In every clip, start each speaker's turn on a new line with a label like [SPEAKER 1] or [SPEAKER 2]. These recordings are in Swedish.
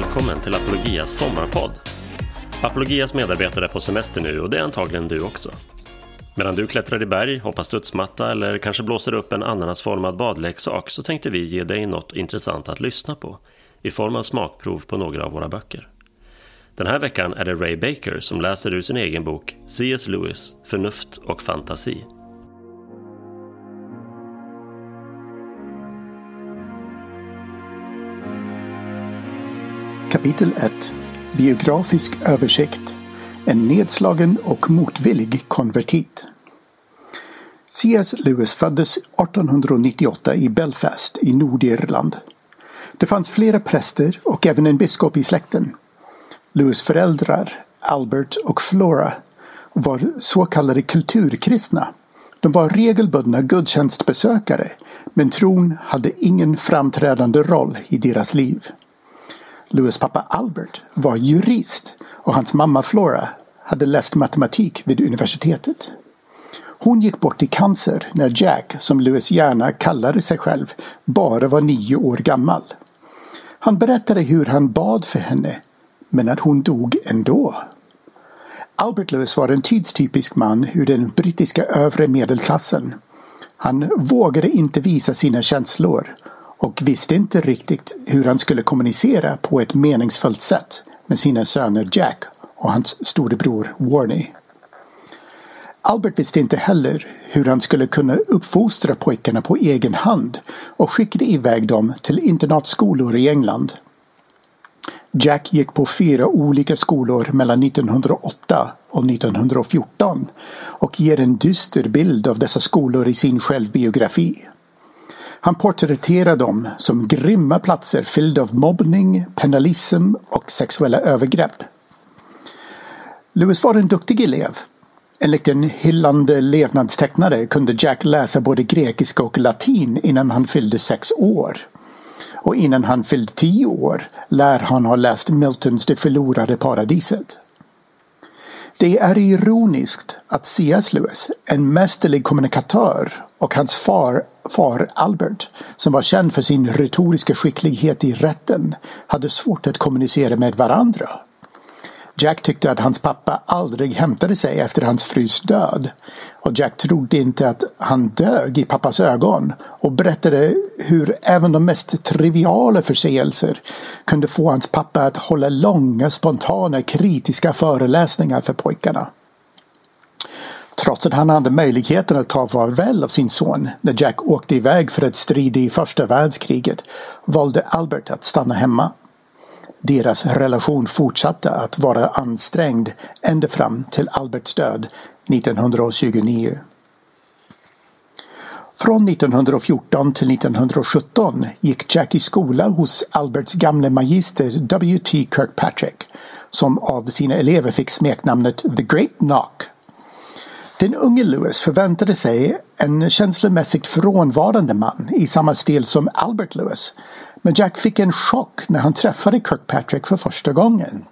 [SPEAKER 1] Välkommen till Apologias sommarpodd. Apologias medarbetare är på semester nu och det är antagligen du också. Medan du klättrar i berg, hoppar studsmatta eller kanske blåser upp en ananasformad badleksak så tänkte vi ge dig något intressant att lyssna på i form av smakprov på några av våra böcker. Den här veckan är det Ray Baker som läser ur sin egen bok C.S. Lewis, Förnuft och fantasi.
[SPEAKER 2] Kapitel 1 Biografisk översikt En nedslagen och motvillig konvertit C.S. Lewis föddes 1898 i Belfast i Nordirland. Det fanns flera präster och även en biskop i släkten. Lewis föräldrar, Albert och Flora, var så kallade kulturkristna. De var regelbundna gudstjänstbesökare men tron hade ingen framträdande roll i deras liv. Louis pappa Albert var jurist och hans mamma Flora hade läst matematik vid universitetet. Hon gick bort i cancer när Jack, som Louis gärna kallade sig själv, bara var nio år gammal. Han berättade hur han bad för henne, men att hon dog ändå. Albert Lewis var en tidstypisk man ur den brittiska övre medelklassen. Han vågade inte visa sina känslor och visste inte riktigt hur han skulle kommunicera på ett meningsfullt sätt med sina söner Jack och hans storebror Warney. Albert visste inte heller hur han skulle kunna uppfostra pojkarna på egen hand och skickade iväg dem till internatskolor i England. Jack gick på fyra olika skolor mellan 1908 och 1914 och ger en dyster bild av dessa skolor i sin självbiografi. Han porträtterar dem som grymma platser fyllda av mobbning, penalism och sexuella övergrepp. Lewis var en duktig elev. Enligt en hyllande levnadstecknare kunde Jack läsa både grekiska och latin innan han fyllde sex år. Och innan han fyllde tio år lär han ha läst Miltons Det förlorade paradiset. Det är ironiskt att C.S. Lewis, en mästerlig kommunikatör och hans far, far Albert, som var känd för sin retoriska skicklighet i rätten, hade svårt att kommunicera med varandra. Jack tyckte att hans pappa aldrig hämtade sig efter hans frus död. Och Jack trodde inte att han dög i pappas ögon och berättade hur även de mest triviala förseelser kunde få hans pappa att hålla långa, spontana, kritiska föreläsningar för pojkarna. Trots att han hade möjligheten att ta farväl av sin son när Jack åkte iväg för att strida i första världskriget valde Albert att stanna hemma. Deras relation fortsatte att vara ansträngd ända fram till Alberts död 1929. Från 1914 till 1917 gick Jack i skola hos Alberts gamle magister W.T. Kirkpatrick som av sina elever fick smeknamnet The Great Knock. Den unge Lewis förväntade sig en känslomässigt frånvarande man i samma stil som Albert Lewis men Jack fick en chock när han träffade Kirkpatrick för första gången.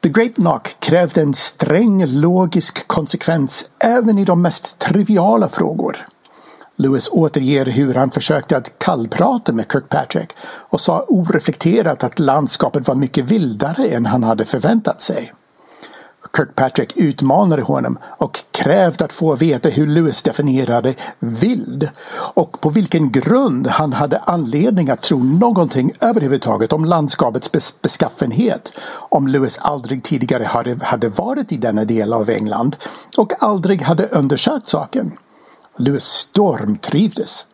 [SPEAKER 2] The Great Knock krävde en sträng logisk konsekvens även i de mest triviala frågor. Lewis återger hur han försökte att kallprata med Kirkpatrick och sa oreflekterat att landskapet var mycket vildare än han hade förväntat sig. Kirkpatrick utmanade honom och krävde att få veta hur Lewis definierade vild och på vilken grund han hade anledning att tro någonting överhuvudtaget om landskapets bes beskaffenhet om Lewis aldrig tidigare hade, hade varit i denna del av England och aldrig hade undersökt saken. Lewis stormtrivdes.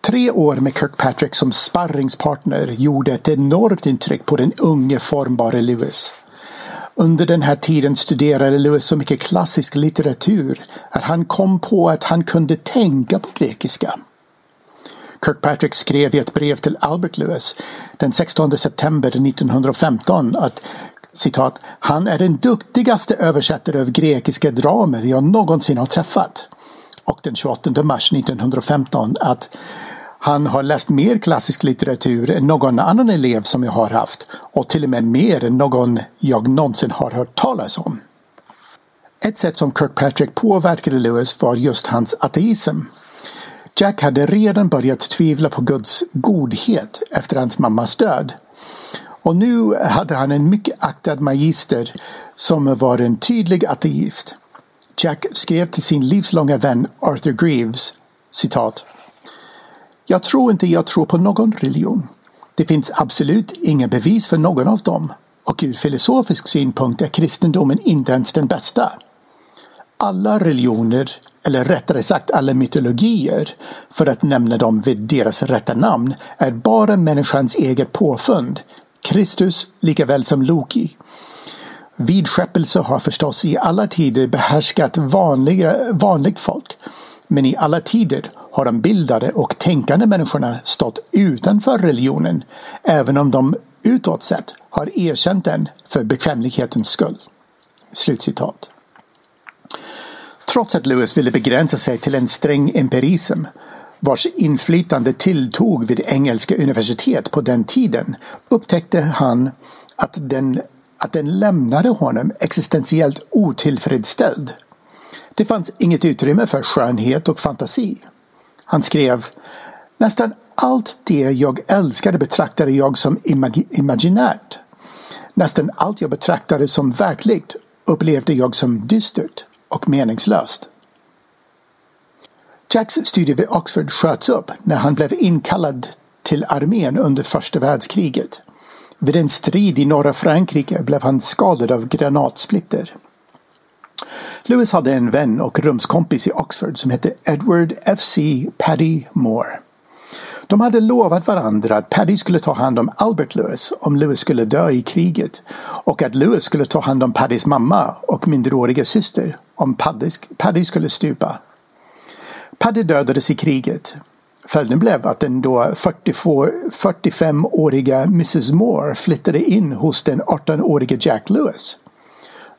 [SPEAKER 2] Tre år med Kirkpatrick som sparringspartner gjorde ett enormt intryck på den unge formbara Lewis. Under den här tiden studerade Lewis så mycket klassisk litteratur att han kom på att han kunde tänka på grekiska. Kirkpatrick skrev i ett brev till Albert Lewis den 16 september 1915 att citat, han är den duktigaste översättare av grekiska dramer jag någonsin har träffat. Och den 28 mars 1915 att han har läst mer klassisk litteratur än någon annan elev som jag har haft och till och med mer än någon jag någonsin har hört talas om. Ett sätt som Kirkpatrick påverkade Lewis var just hans ateism. Jack hade redan börjat tvivla på Guds godhet efter hans mammas död. Och nu hade han en mycket aktad magister som var en tydlig ateist. Jack skrev till sin livslånga vän Arthur Greaves citat. Jag tror inte jag tror på någon religion. Det finns absolut inga bevis för någon av dem och ur filosofisk synpunkt är kristendomen inte ens den bästa. Alla religioner, eller rättare sagt alla mytologier, för att nämna dem vid deras rätta namn, är bara människans eget påfund. Kristus likaväl som Loki. Vidskeppelse har förstås i alla tider behärskat vanliga, vanligt folk. Men i alla tider har de bildade och tänkande människorna stått utanför religionen, även om de utåt sett har erkänt den för bekvämlighetens skull. Slutcitat. Trots att Lewis ville begränsa sig till en sträng empirism vars inflytande tilltog vid engelska universitet på den tiden upptäckte han att den, att den lämnade honom existentiellt otillfredsställd. Det fanns inget utrymme för skönhet och fantasi. Han skrev Nästan allt det jag älskade betraktade jag som imag imaginärt. Nästan allt jag betraktade som verkligt upplevde jag som dystert och meningslöst. Jacks studier vid Oxford sköts upp när han blev inkallad till armén under första världskriget. Vid en strid i norra Frankrike blev han skadad av granatsplitter. Lewis hade en vän och rumskompis i Oxford som hette Edward F.C. Paddy Moore. De hade lovat varandra att Paddy skulle ta hand om Albert Lewis om Lewis skulle dö i kriget och att Lewis skulle ta hand om Paddys mamma och minderåriga syster om Paddy, Paddy skulle stupa. Paddy dödades i kriget. Följden blev att den då 45-åriga Mrs Moore flyttade in hos den 18-årige Jack Lewis.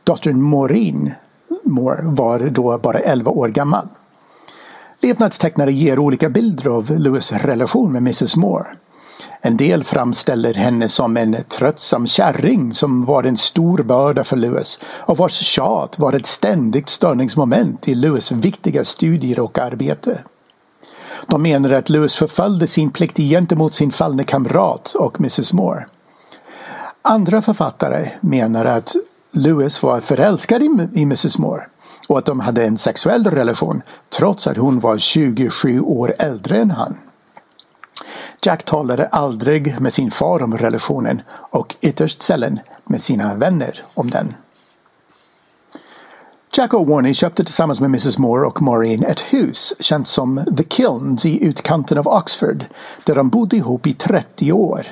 [SPEAKER 2] Dottern Maureen Moore var då bara 11 år gammal. Levnadstecknare ger olika bilder av Lewis relation med Mrs Moore. En del framställer henne som en tröttsam kärring som var en stor börda för Lewis och vars tjat var ett ständigt störningsmoment i Lewis viktiga studier och arbete. De menar att Lewis förföljde sin plikt gentemot sin fallne kamrat och Mrs Moore. Andra författare menar att Lewis var förälskad i Mrs Moore och att de hade en sexuell relation trots att hon var 27 år äldre än han. Jack talade aldrig med sin far om relationen och ytterst sällan med sina vänner om den. Jack O'Warney köpte tillsammans med Mrs Moore och Maureen ett hus känt som The Kilns i utkanten av Oxford där de bodde ihop i 30 år.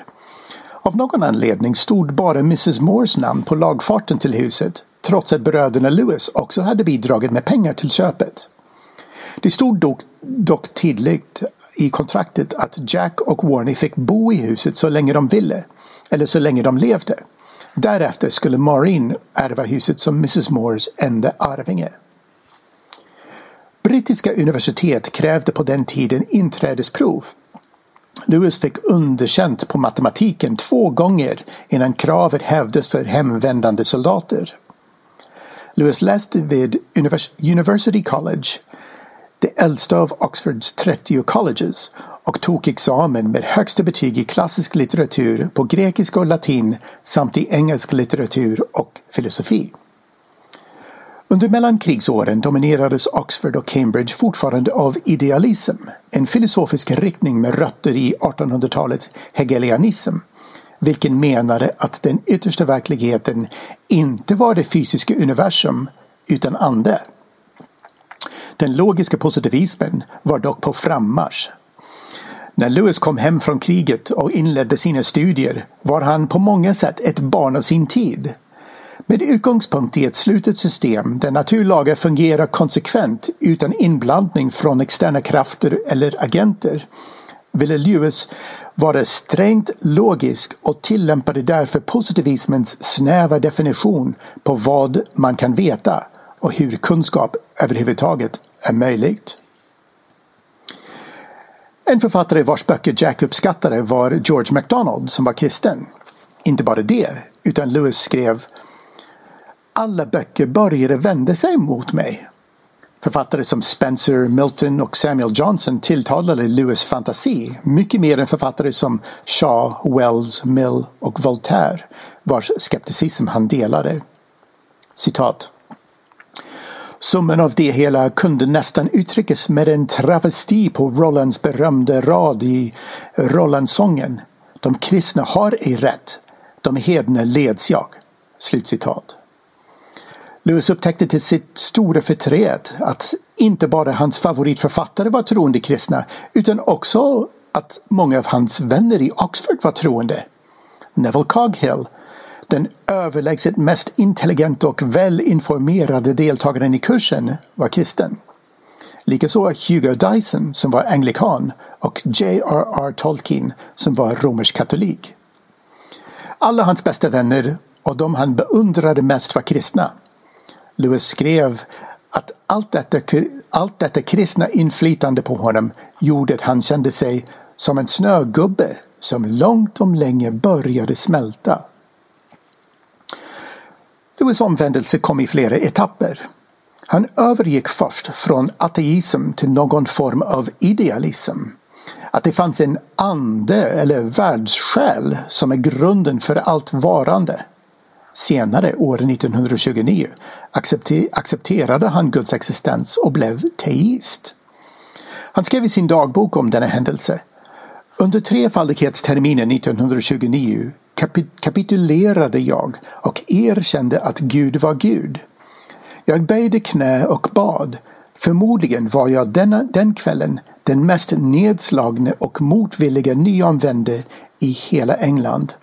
[SPEAKER 2] Av någon anledning stod bara Mrs Moores namn på lagfarten till huset trots att bröderna Lewis också hade bidragit med pengar till köpet. Det stod dock, dock tydligt i kontraktet att Jack och Warney fick bo i huset så länge de ville, eller så länge de levde. Därefter skulle Maureen ärva huset som Mrs Moores enda arvinge. Brittiska universitet krävde på den tiden inträdesprov. Lewis fick underkänt på matematiken två gånger innan kravet hävdes för hemvändande soldater. Lewis läste vid University College, det äldsta av Oxfords 30 colleges och tog examen med högsta betyg i klassisk litteratur på grekiska och latin samt i engelsk litteratur och filosofi. Under mellankrigsåren dominerades Oxford och Cambridge fortfarande av idealism, en filosofisk riktning med rötter i 1800-talets hegelianism vilken menade att den yttersta verkligheten inte var det fysiska universum utan ande. Den logiska positivismen var dock på frammarsch. När Lewis kom hem från kriget och inledde sina studier var han på många sätt ett barn av sin tid. Med utgångspunkt i ett slutet system där naturlagar fungerar konsekvent utan inblandning från externa krafter eller agenter ville Lewis vara strängt logisk och tillämpade därför positivismens snäva definition på vad man kan veta och hur kunskap överhuvudtaget är möjligt. En författare vars böcker Jack uppskattade var George MacDonald som var kristen. Inte bara det, utan Lewis skrev alla böcker började vända sig mot mig. Författare som Spencer, Milton och Samuel Johnson tilltalade Lewis fantasi mycket mer än författare som Shaw, Wells, Mill och Voltaire vars skepticism han delade. Citat. Summan av det hela kunde nästan uttryckas med en travesti på Rolands berömda rad i Rolandsången. De kristna har ej rätt, de hedna leds jag. Slutcitat. Lewis upptäckte till sitt stora förtret att inte bara hans favoritförfattare var troende kristna utan också att många av hans vänner i Oxford var troende. Neville Coghill, den överlägset mest intelligenta och välinformerade deltagaren i kursen, var kristen. Likaså Hugo Dyson som var anglikan och J.R.R. Tolkien som var romersk katolik. Alla hans bästa vänner och de han beundrade mest var kristna. Lewis skrev att allt detta, allt detta kristna inflytande på honom gjorde att han kände sig som en snögubbe som långt om länge började smälta. Lewis omvändelse kom i flera etapper. Han övergick först från ateism till någon form av idealism. Att det fanns en ande eller världssjäl som är grunden för allt varande. Senare, år 1929, accepterade han Guds existens och blev teist. Han skrev i sin dagbok om denna händelse. Under trefaldighetsterminen 1929 kapitulerade jag och erkände att Gud var Gud. Jag böjde knä och bad. Förmodligen var jag denna, den kvällen den mest nedslagne och motvilliga nyomvände i hela England.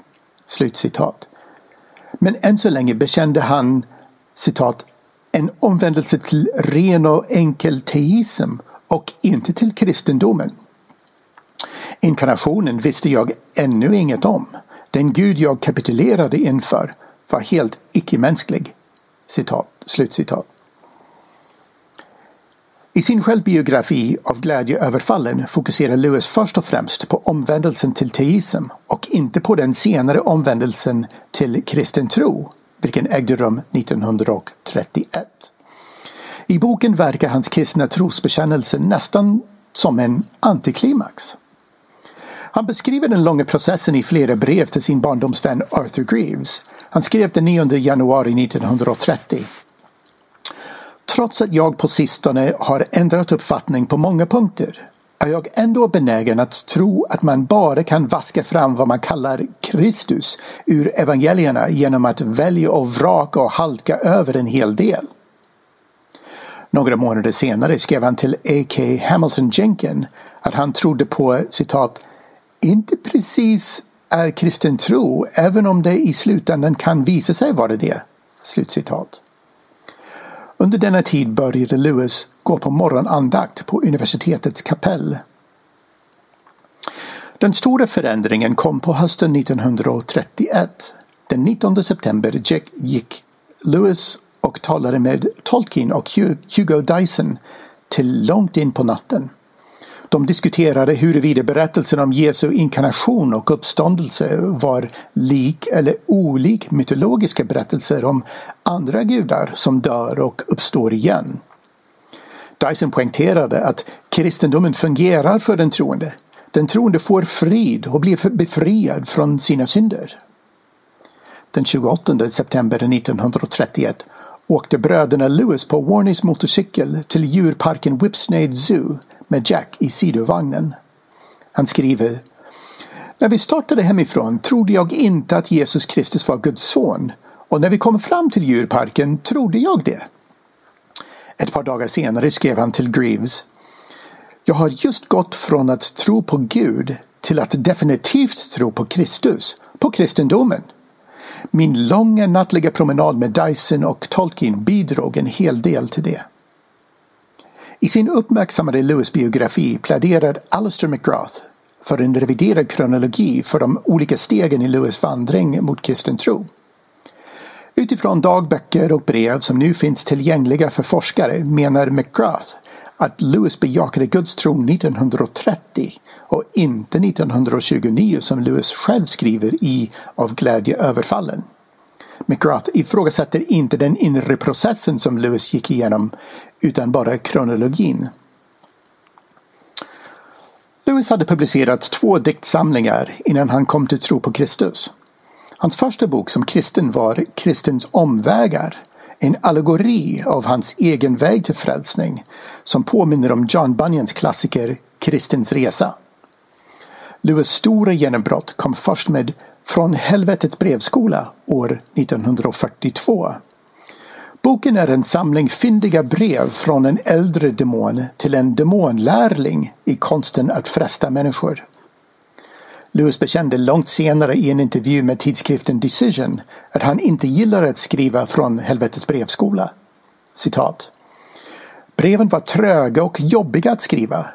[SPEAKER 2] Slutcitat. Men än så länge bekände han citat en omvändelse till ren och enkel teism och inte till kristendomen. Inkarnationen visste jag ännu inget om. Den Gud jag kapitulerade inför var helt icke-mänsklig. Citat, slutcitat. I sin självbiografi av Glädjeöverfallen fokuserar Lewis först och främst på omvändelsen till teism och inte på den senare omvändelsen till kristen tro, vilken ägde rum 1931. I boken verkar hans kristna trosbekännelse nästan som en antiklimax. Han beskriver den långa processen i flera brev till sin barndomsvän Arthur Greaves. Han skrev den 9 januari 1930. Trots att jag på sistone har ändrat uppfattning på många punkter är jag ändå benägen att tro att man bara kan vaska fram vad man kallar Kristus ur evangelierna genom att välja och vraka och halka över en hel del. Några månader senare skrev han till A.K. Hamilton Jenkin att han trodde på citat inte precis är kristen tro även om det i slutändan kan visa sig vara det. Slutcitat. Under denna tid började Lewis gå på morgonandakt på universitetets kapell. Den stora förändringen kom på hösten 1931. Den 19 september gick Lewis och talade med Tolkien och Hugo Dyson till långt in på natten. De diskuterade huruvida berättelsen om Jesu inkarnation och uppståndelse var lik eller olik mytologiska berättelser om andra gudar som dör och uppstår igen. Dyson poängterade att kristendomen fungerar för den troende. Den troende får frid och blir befriad från sina synder. Den 28 september 1931 åkte bröderna Lewis på Warneys motorcykel till djurparken Whipsnade Zoo med Jack i sidovagnen. Han skriver När vi startade hemifrån trodde jag inte att Jesus Kristus var Guds son och när vi kom fram till djurparken trodde jag det. Ett par dagar senare skrev han till Greaves Jag har just gått från att tro på Gud till att definitivt tro på Kristus, på kristendomen. Min långa nattliga promenad med Dyson och Tolkien bidrog en hel del till det. I sin uppmärksammade Lewis-biografi pläderar Alistair McGrath för en reviderad kronologi för de olika stegen i Lewis vandring mot kristen tro. Utifrån dagböcker och brev som nu finns tillgängliga för forskare menar McGrath att Lewis bejakade Guds tro 1930 och inte 1929 som Lewis själv skriver i Av glädje överfallen. McGrath ifrågasätter inte den inre processen som Lewis gick igenom utan bara kronologin. Lewis hade publicerat två diktsamlingar innan han kom till tro på Kristus. Hans första bok som kristen var Kristens omvägar, en allegori av hans egen väg till frälsning som påminner om John Bunyans klassiker Kristens resa. Lewis stora genombrott kom först med Från helvetets brevskola år 1942. Boken är en samling fyndiga brev från en äldre demon till en demonlärling i konsten att fresta människor. Lewis bekände långt senare i en intervju med tidskriften Decision att han inte gillar att skriva från helvetets brevskola. Citat. Breven var tröga och jobbiga att skriva.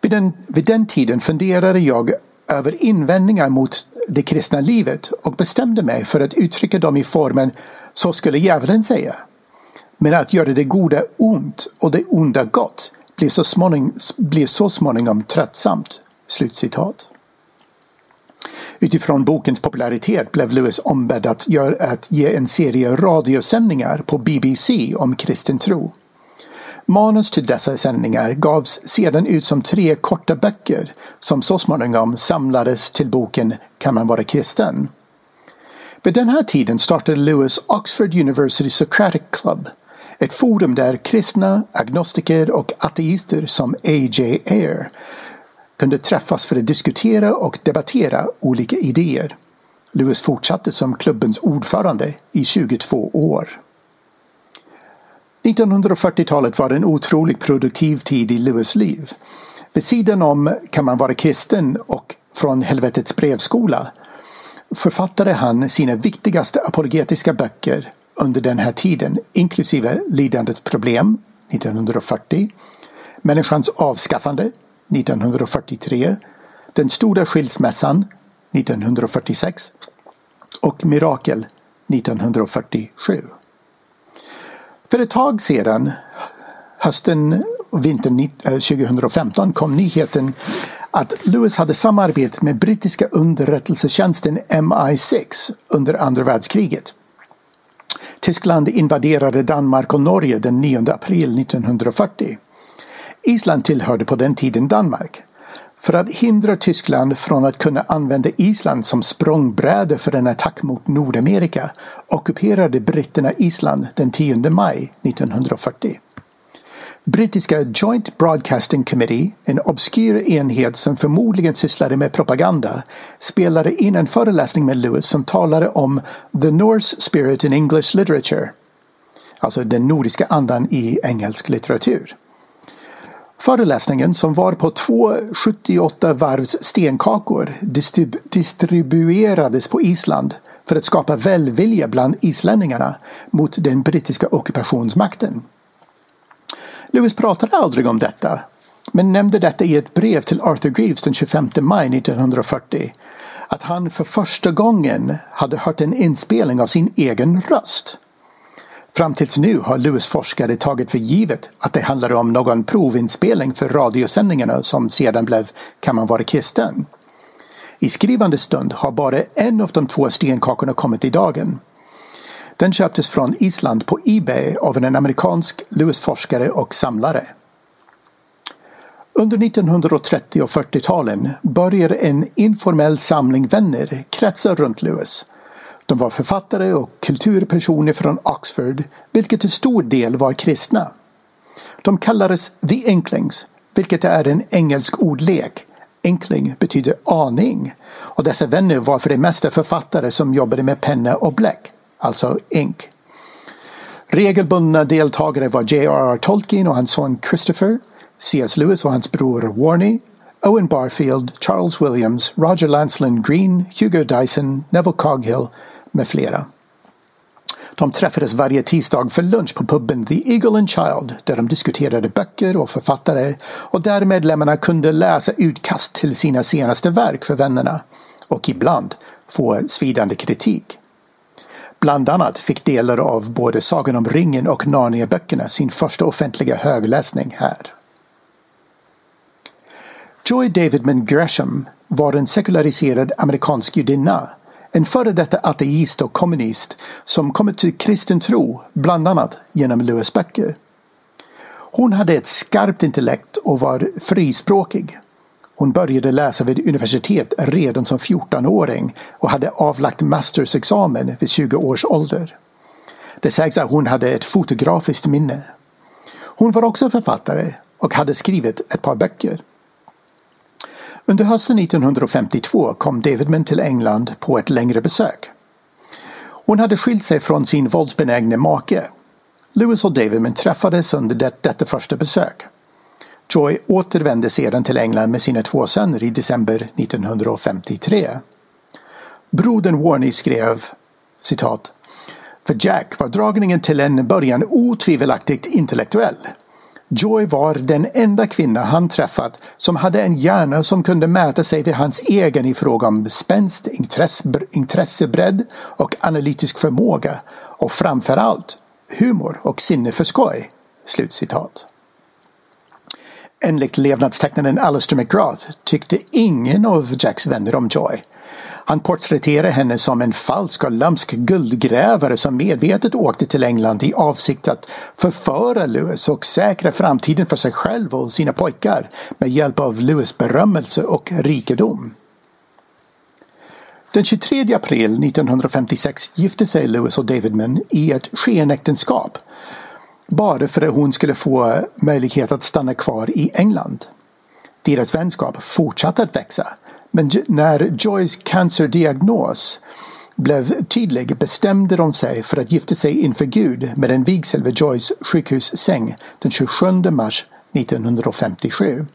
[SPEAKER 2] Vid den, vid den tiden funderade jag över invändningar mot det kristna livet och bestämde mig för att uttrycka dem i formen så skulle djävulen säga. Men att göra det goda ont och det onda gott blir så småningom, blir så småningom tröttsamt. Slutcitat. Utifrån bokens popularitet blev Lewis ombedd att, gör, att ge en serie radiosändningar på BBC om kristen tro. Manus till dessa sändningar gavs sedan ut som tre korta böcker som så småningom samlades till boken Kan man vara kristen? Vid den här tiden startade Lewis Oxford University Socratic Club ett forum där kristna, agnostiker och ateister som A.J. Ayer kunde träffas för att diskutera och debattera olika idéer. Lewis fortsatte som klubbens ordförande i 22 år. 1940-talet var en otroligt produktiv tid i Lewis liv. Vid sidan om Kan man vara kristen och Från helvetets brevskola författade han sina viktigaste apologetiska böcker under den här tiden inklusive Lidandets problem 1940, Människans avskaffande 1943, Den stora skilsmässan 1946 och Mirakel 1947. För ett tag sedan, hösten och vintern 2015, eh, kom nyheten att Lewis hade samarbetat med brittiska underrättelsetjänsten MI6 under andra världskriget. Tyskland invaderade Danmark och Norge den 9 april 1940. Island tillhörde på den tiden Danmark. För att hindra Tyskland från att kunna använda Island som språngbräde för en attack mot Nordamerika ockuperade britterna Island den 10 maj 1940. Brittiska Joint Broadcasting Committee, en obskyr enhet som förmodligen sysslade med propaganda, spelade in en föreläsning med Lewis som talade om The Norse Spirit in English Literature. Alltså den nordiska andan i engelsk litteratur. Föreläsningen som var på två 78 varvs stenkakor distrib distribuerades på Island för att skapa välvilja bland islänningarna mot den brittiska ockupationsmakten. Lewis pratade aldrig om detta men nämnde detta i ett brev till Arthur Greaves den 25 maj 1940 att han för första gången hade hört en inspelning av sin egen röst. Fram tills nu har Lewis forskare tagit för givet att det handlade om någon provinspelning för radiosändningarna som sedan blev Kan man vara kristen? I skrivande stund har bara en av de två stenkakorna kommit i dagen. Den köptes från Island på Ebay av en amerikansk Lewis-forskare och samlare. Under 1930 och 40-talen började en informell samling vänner kretsa runt Lewis de var författare och kulturpersoner från Oxford, vilket till stor del var kristna. De kallades The Inklings, vilket är en engelsk ordlek. Inkling betyder aning och dessa vänner var för det mesta författare som jobbade med penna och bläck, alltså ink. Regelbundna deltagare var J.R.R. Tolkien och hans son Christopher, C.S. Lewis och hans bror Warney, Owen Barfield, Charles Williams, Roger Lancelin Green, Hugo Dyson, Neville Coghill med flera. De träffades varje tisdag för lunch på puben The Eagle and Child där de diskuterade böcker och författare och där medlemmarna kunde läsa utkast till sina senaste verk för vännerna och ibland få svidande kritik. Bland annat fick delar av både Sagan om ringen och Narnia-böckerna sin första offentliga högläsning här. Joy Davidman Gresham var en sekulariserad amerikansk judinna En före detta ateist och kommunist som kommit till kristen tro bland annat genom Lewis böcker. Hon hade ett skarpt intellekt och var frispråkig. Hon började läsa vid universitet redan som 14-åring och hade avlagt mastersexamen vid 20 års ålder. Det sägs att hon hade ett fotografiskt minne. Hon var också författare och hade skrivit ett par böcker. Under hösten 1952 kom Davidman till England på ett längre besök. Hon hade skilt sig från sin våldsbenägne make. Lewis och Davidman träffades under det, detta första besök. Joy återvände sedan till England med sina två söner i december 1953. Brodern Warney skrev citat För Jack var dragningen till en början otvivelaktigt intellektuell. Joy var den enda kvinna han träffat som hade en hjärna som kunde mäta sig vid hans egen i fråga om spänst, intressebredd och analytisk förmåga och framförallt humor och sinne för skoj." Slutcitat. Enligt levnadstecknaren Alistair McGrath tyckte ingen av Jacks vänner om Joy. Han porträtterar henne som en falsk och lömsk guldgrävare som medvetet åkte till England i avsikt att förföra Lewis och säkra framtiden för sig själv och sina pojkar med hjälp av Lewis berömmelse och rikedom. Den 23 april 1956 gifte sig Lewis och Davidman i ett skenäktenskap bara för att hon skulle få möjlighet att stanna kvar i England. Deras vänskap fortsatte att växa men när Joys cancerdiagnos blev tydlig bestämde de sig för att gifta sig inför Gud med en vigsel vid Joys sjukhussäng den 27 mars 1957.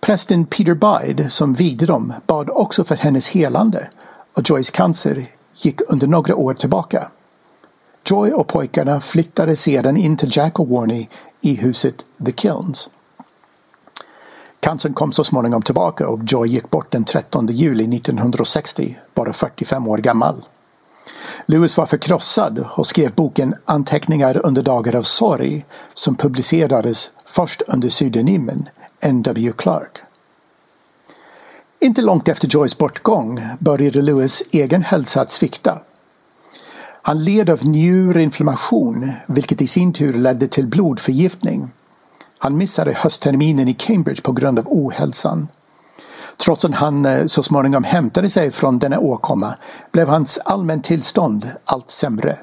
[SPEAKER 2] Prästen Peter Bide som vigde dem bad också för hennes helande och Joys cancer gick under några år tillbaka. Joy och pojkarna flyttade sedan in till Jack och Warney i huset The Kilns. Cancern kom så småningom tillbaka och Joy gick bort den 13 juli 1960, bara 45 år gammal. Lewis var förkrossad och skrev boken Anteckningar under dagar av sorg som publicerades först under pseudonymen N.W. Clark. Inte långt efter Joys bortgång började Lewis egen hälsa att svikta. Han led av njurinflammation vilket i sin tur ledde till blodförgiftning. Han missade höstterminen i Cambridge på grund av ohälsan. Trots att han eh, så småningom hämtade sig från denna åkomma blev hans allmän tillstånd allt sämre.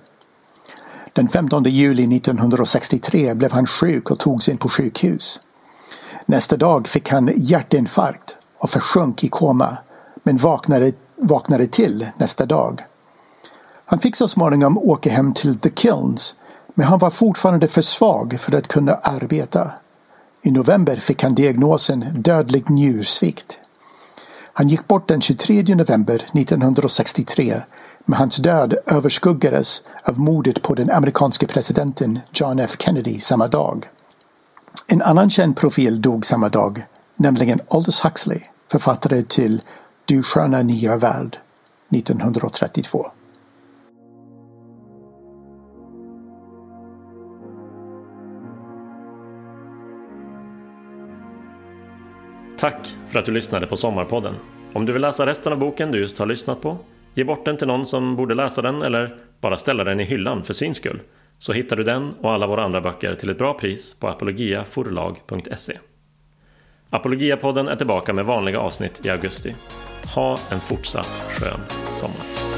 [SPEAKER 2] Den 15 juli 1963 blev han sjuk och togs in på sjukhus. Nästa dag fick han hjärtinfarkt och försjönk i koma men vaknade, vaknade till nästa dag. Han fick så småningom åka hem till The Kilns men han var fortfarande för svag för att kunna arbeta. I november fick han diagnosen dödlig njursvikt. Han gick bort den 23 november 1963 men hans död överskuggades av mordet på den amerikanske presidenten John F Kennedy samma dag. En annan känd profil dog samma dag, nämligen Aldous Huxley, författare till Du sköna nya värld 1932.
[SPEAKER 1] Tack för att du lyssnade på Sommarpodden. Om du vill läsa resten av boken du just har lyssnat på, ge bort den till någon som borde läsa den eller bara ställa den i hyllan för syns skull, så hittar du den och alla våra andra böcker till ett bra pris på apologiaforlag.se. Apologiapodden är tillbaka med vanliga avsnitt i augusti. Ha en fortsatt skön sommar.